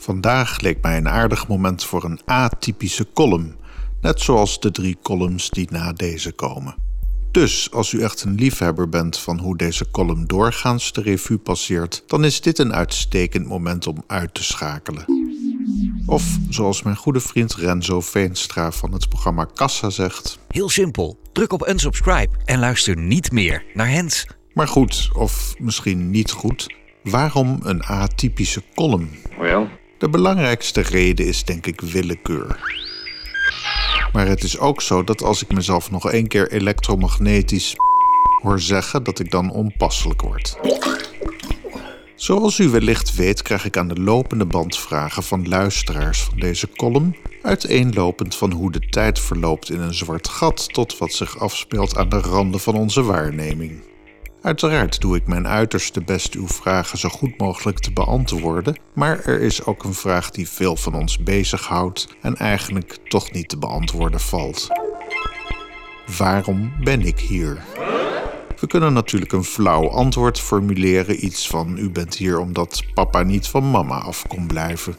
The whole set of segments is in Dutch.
Vandaag leek mij een aardig moment voor een atypische column, net zoals de drie columns die na deze komen. Dus als u echt een liefhebber bent van hoe deze column doorgaans de revue passeert, dan is dit een uitstekend moment om uit te schakelen. Of zoals mijn goede vriend Renzo Veenstra van het programma Kassa zegt: Heel simpel. Druk op unsubscribe en luister niet meer naar Hens. Maar goed, of misschien niet goed, waarom een atypische column? Well, De belangrijkste reden is denk ik willekeur. Maar het is ook zo dat als ik mezelf nog één keer elektromagnetisch hoor zeggen, dat ik dan onpasselijk word. Zoals u wellicht weet, krijg ik aan de lopende band vragen van luisteraars van deze column, uiteenlopend van hoe de tijd verloopt in een zwart gat tot wat zich afspeelt aan de randen van onze waarneming. Uiteraard doe ik mijn uiterste best uw vragen zo goed mogelijk te beantwoorden, maar er is ook een vraag die veel van ons bezighoudt en eigenlijk toch niet te beantwoorden valt. Waarom ben ik hier? We kunnen natuurlijk een flauw antwoord formuleren, iets van u bent hier omdat papa niet van mama af kon blijven.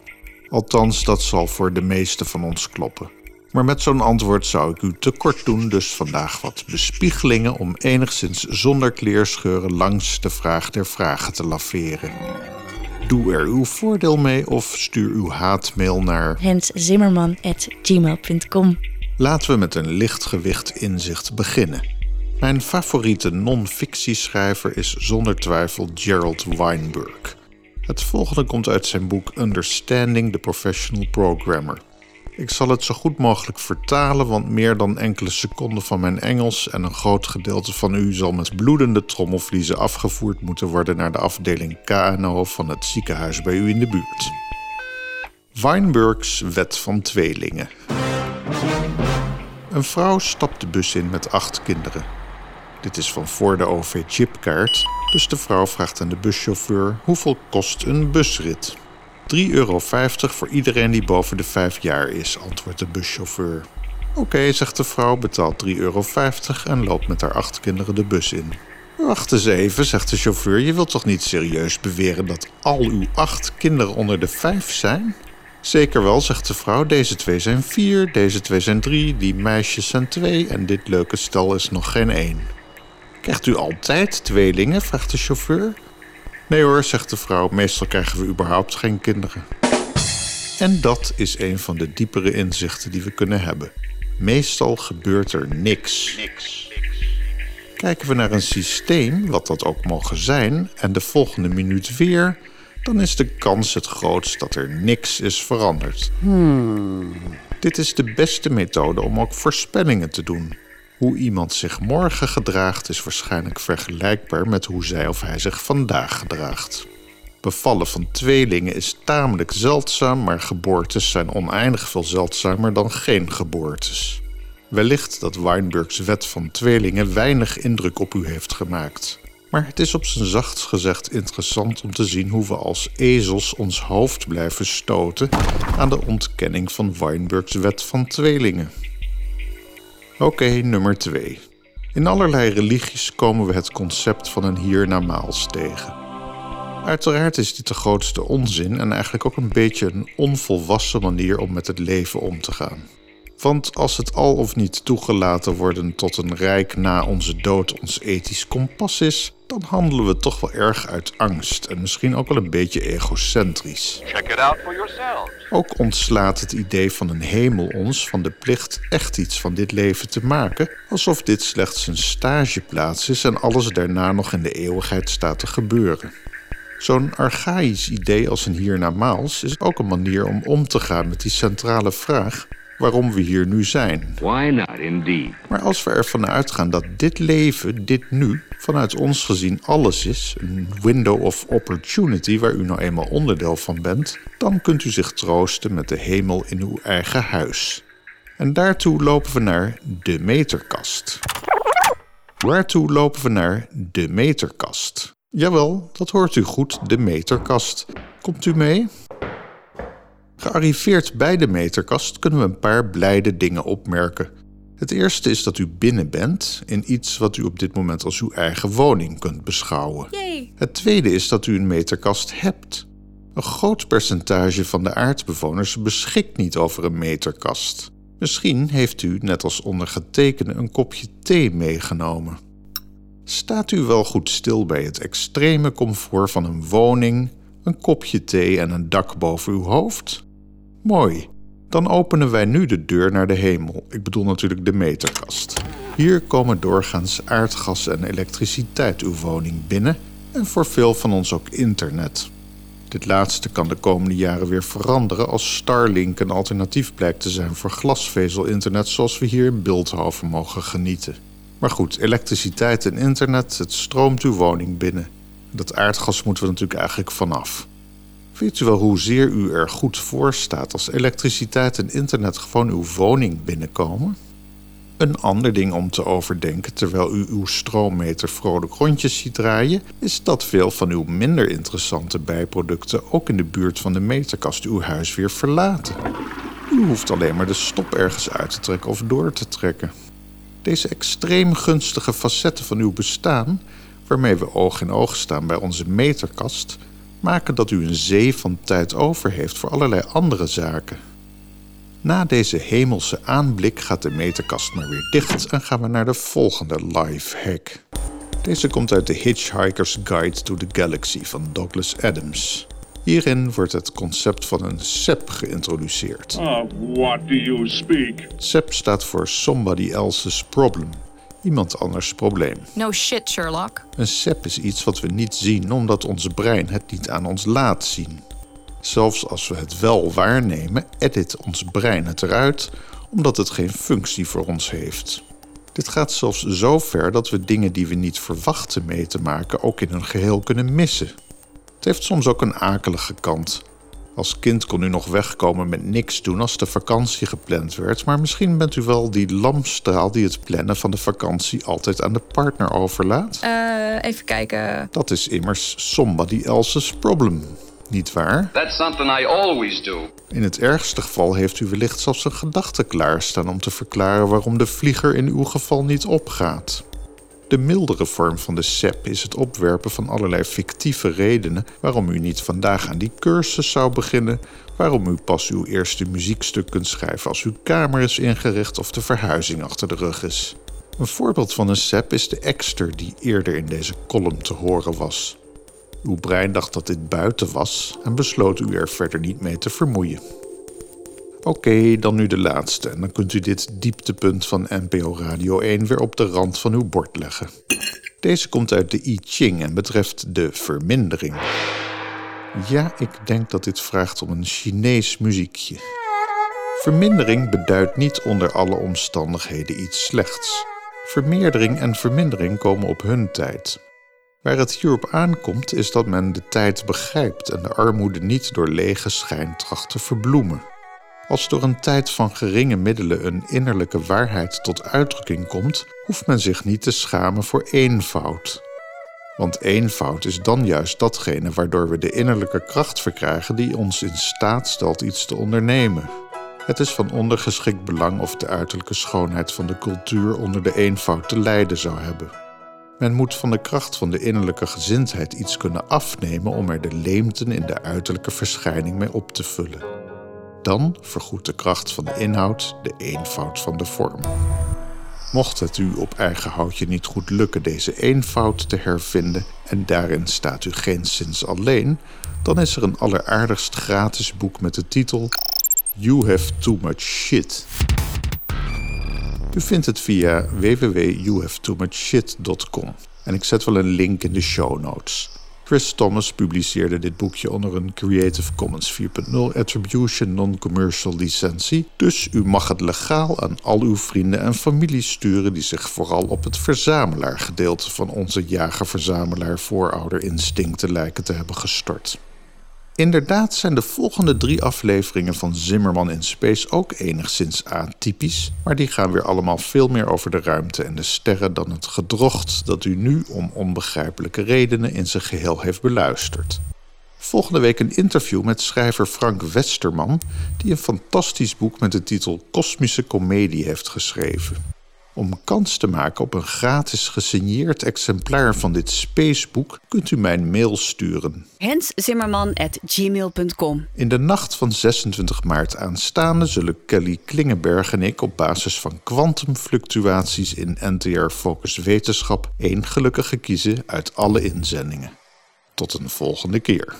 Althans, dat zal voor de meeste van ons kloppen. Maar met zo'n antwoord zou ik u tekort doen, dus vandaag wat bespiegelingen om enigszins zonder kleerscheuren langs de vraag der vragen te laveren. Doe er uw voordeel mee of stuur uw haatmail naar henszimmerman.gmail.com Laten we met een lichtgewicht inzicht beginnen. Mijn favoriete non-fictieschrijver is zonder twijfel Gerald Weinberg. Het volgende komt uit zijn boek Understanding the Professional Programmer. Ik zal het zo goed mogelijk vertalen, want meer dan enkele seconden van mijn Engels en een groot gedeelte van u zal met bloedende trommelvliezen afgevoerd moeten worden naar de afdeling KNO van het ziekenhuis bij u in de buurt. Weinbergs Wet van Tweelingen. Een vrouw stapt de bus in met acht kinderen. Dit is van voor de OV-chipkaart, dus de vrouw vraagt aan de buschauffeur hoeveel kost een busrit. 3,50 euro voor iedereen die boven de 5 jaar is, antwoordt de buschauffeur. Oké, zegt de vrouw, betaalt 3,50 euro en loopt met haar acht kinderen de bus in. Wacht eens even, zegt de chauffeur, je wilt toch niet serieus beweren dat al uw acht kinderen onder de 5 zijn? Zeker wel, zegt de vrouw. Deze twee zijn vier, deze twee zijn drie, die meisjes zijn twee en dit leuke stel is nog geen één. Krijgt u altijd tweelingen? vraagt de chauffeur. Nee hoor, zegt de vrouw, meestal krijgen we überhaupt geen kinderen. En dat is een van de diepere inzichten die we kunnen hebben. Meestal gebeurt er niks. Kijken we naar een systeem, wat dat ook mogen zijn, en de volgende minuut weer, dan is de kans het grootst dat er niks is veranderd. Dit is de beste methode om ook voorspellingen te doen. Hoe iemand zich morgen gedraagt is waarschijnlijk vergelijkbaar met hoe zij of hij zich vandaag gedraagt. Bevallen van tweelingen is tamelijk zeldzaam, maar geboortes zijn oneindig veel zeldzamer dan geen geboortes. Wellicht dat Weinbergs wet van tweelingen weinig indruk op u heeft gemaakt. Maar het is op zijn zachtst gezegd interessant om te zien hoe we als ezels ons hoofd blijven stoten aan de ontkenning van Weinbergs wet van tweelingen. Oké, nummer 2. In allerlei religies komen we het concept van een hiernamaals tegen. Uiteraard is dit de grootste onzin en eigenlijk ook een beetje een onvolwassen manier om met het leven om te gaan. Want als het al of niet toegelaten worden tot een rijk na onze dood ons ethisch kompas is, dan handelen we toch wel erg uit angst en misschien ook wel een beetje egocentrisch. check it out for yourself. Ook ontslaat het idee van een hemel ons van de plicht echt iets van dit leven te maken, alsof dit slechts een stageplaats is en alles daarna nog in de eeuwigheid staat te gebeuren. Zo'n archaïsch idee als een hiernamaals is ook een manier om om te gaan met die centrale vraag waarom we hier nu zijn. Why not, indeed? Maar als we ervan uitgaan dat dit leven, dit nu, vanuit ons gezien alles is, een window of opportunity waar u nou eenmaal onderdeel van bent, dan kunt u zich troosten met de hemel in uw eigen huis. En daartoe lopen we naar de meterkast. Waartoe lopen we naar de meterkast? Jawel, dat hoort u goed, de meterkast. Komt u mee? Gearriveerd bij de meterkast kunnen we een paar blijde dingen opmerken. Het eerste is dat u binnen bent in iets wat u op dit moment als uw eigen woning kunt beschouwen. Het tweede is dat u een meterkast hebt. Een groot percentage van de aardbewoners beschikt niet over een meterkast. Misschien heeft u, net als ondergetekende, een kopje thee meegenomen. Staat u wel goed stil bij het extreme comfort van een woning, een kopje thee en een dak boven uw hoofd? Mooi. Dan openen wij nu de deur naar de hemel. Ik bedoel natuurlijk de meterkast. Hier komen doorgaans aardgas en elektriciteit uw woning binnen en voor veel van ons ook internet. Dit laatste kan de komende jaren weer veranderen als Starlink een alternatief blijkt te zijn voor glasvezel-internet zoals we hier in Beeldhoven mogen genieten. Maar goed, elektriciteit en internet, het stroomt uw woning binnen. Dat aardgas moeten we natuurlijk eigenlijk vanaf. Weet u wel hoezeer u er goed voor staat als elektriciteit en internet gewoon uw woning binnenkomen? Een ander ding om te overdenken terwijl u uw stroommeter vrolijk rondjes ziet draaien, is dat veel van uw minder interessante bijproducten ook in de buurt van de meterkast uw huis weer verlaten. U hoeft alleen maar de stop ergens uit te trekken of door te trekken. Deze extreem gunstige facetten van uw bestaan, waarmee we oog in oog staan bij onze meterkast, maken dat u een zee van tijd over heeft voor allerlei andere zaken. Na deze hemelse aanblik gaat de meterkast maar weer dicht en gaan we naar de volgende life hack. Deze komt uit de Hitchhiker's Guide to the Galaxy van Douglas Adams. Hierin wordt het concept van een SEP geïntroduceerd. Of what do you speak? SEP staat voor Somebody Else's Problem. Iemand anders probleem. No shit, Sherlock. Een SEP is iets wat we niet zien omdat ons brein het niet aan ons laat zien. Zelfs als we het wel waarnemen, edit ons brein het eruit omdat het geen functie voor ons heeft. Dit gaat zelfs zo ver dat we dingen die we niet verwachten mee te maken ook in hun geheel kunnen missen. Het heeft soms ook een akelige kant. Als kind kon u nog wegkomen met niks doen als de vakantie gepland werd, maar misschien bent u wel die lampstraal die het plannen van de vakantie altijd aan de partner overlaat. Eh, even kijken. Dat is immers somebody else's problem, niet waar? That's something I always do. In het ergste geval heeft u wellicht zelfs een gedachte klaarstaan om te verklaren waarom de vlieger in uw geval niet opgaat. De mildere vorm van de SEP is het opwerpen van allerlei fictieve redenen waarom u niet vandaag aan die cursus zou beginnen, waarom u pas uw eerste muziekstuk kunt schrijven als uw kamer is ingericht of de verhuizing achter de rug is. Een voorbeeld van een SEP is de exter die eerder in deze column te horen was. Uw brein dacht dat dit buiten was en besloot u er verder niet mee te vermoeien. Oké, dan nu de laatste. En dan kunt u dit dieptepunt van NPO Radio 1 weer op de rand van uw bord leggen. Deze komt uit de I Ching en betreft de vermindering. Ja, ik denk dat dit vraagt om een Chinees muziekje. Vermindering beduidt niet onder alle omstandigheden iets slechts. Vermeerdering en vermindering komen op hun tijd. Waar het hierop aankomt is dat men de tijd begrijpt en de armoede niet door lege schijn tracht te verbloemen. Als door een tijd van geringe middelen een innerlijke waarheid tot uitdrukking komt, hoeft men zich niet te schamen voor eenvoud. Want eenvoud is dan juist datgene waardoor we de innerlijke kracht verkrijgen die ons in staat stelt iets te ondernemen. Het is van ondergeschikt belang of de uiterlijke schoonheid van de cultuur onder de eenvoud te lijden zou hebben. Men moet van de kracht van de innerlijke gezindheid iets kunnen afnemen om er de leemten in de uiterlijke verschijning mee op te vullen. Dan vergoedt de kracht van de inhoud de eenvoud van de vorm. Mocht het u op eigen houtje niet goed lukken deze eenvoud te hervinden en daarin staat u geen sinds alleen, dan is er een alleraardigst gratis boek met de titel You Have Too Much Shit. U vindt het via www.youhavetoomuchshit.com en ik zet wel een link in de show notes. Chris Thomas publiceerde dit boekje onder een Creative Commons 4.0 Attribution Non-Commercial licentie, dus u mag het legaal aan al uw vrienden en familie sturen die zich vooral op het verzamelaargedeelte van onze jager-verzamelaar voorouderinstincten lijken te hebben gestort. Inderdaad zijn de volgende drie afleveringen van Zimmerman in Space ook enigszins atypisch, maar die gaan weer allemaal veel meer over de ruimte en de sterren dan het gedrocht dat u nu om onbegrijpelijke redenen in zijn geheel heeft beluisterd. Volgende week een interview met schrijver Frank Westerman, die een fantastisch boek met de titel Kosmische Comedie heeft geschreven. Om kans te maken op een gratis gesigneerd exemplaar van dit spaceboek kunt u mijn mail sturen. henszimmerman.gmail.com In de nacht van 26 maart aanstaande zullen Kelly Klingenberg en ik op basis van kwantumfluctuaties in NTR Focus Wetenschap één gelukkige kiezen uit alle inzendingen. Tot een volgende keer.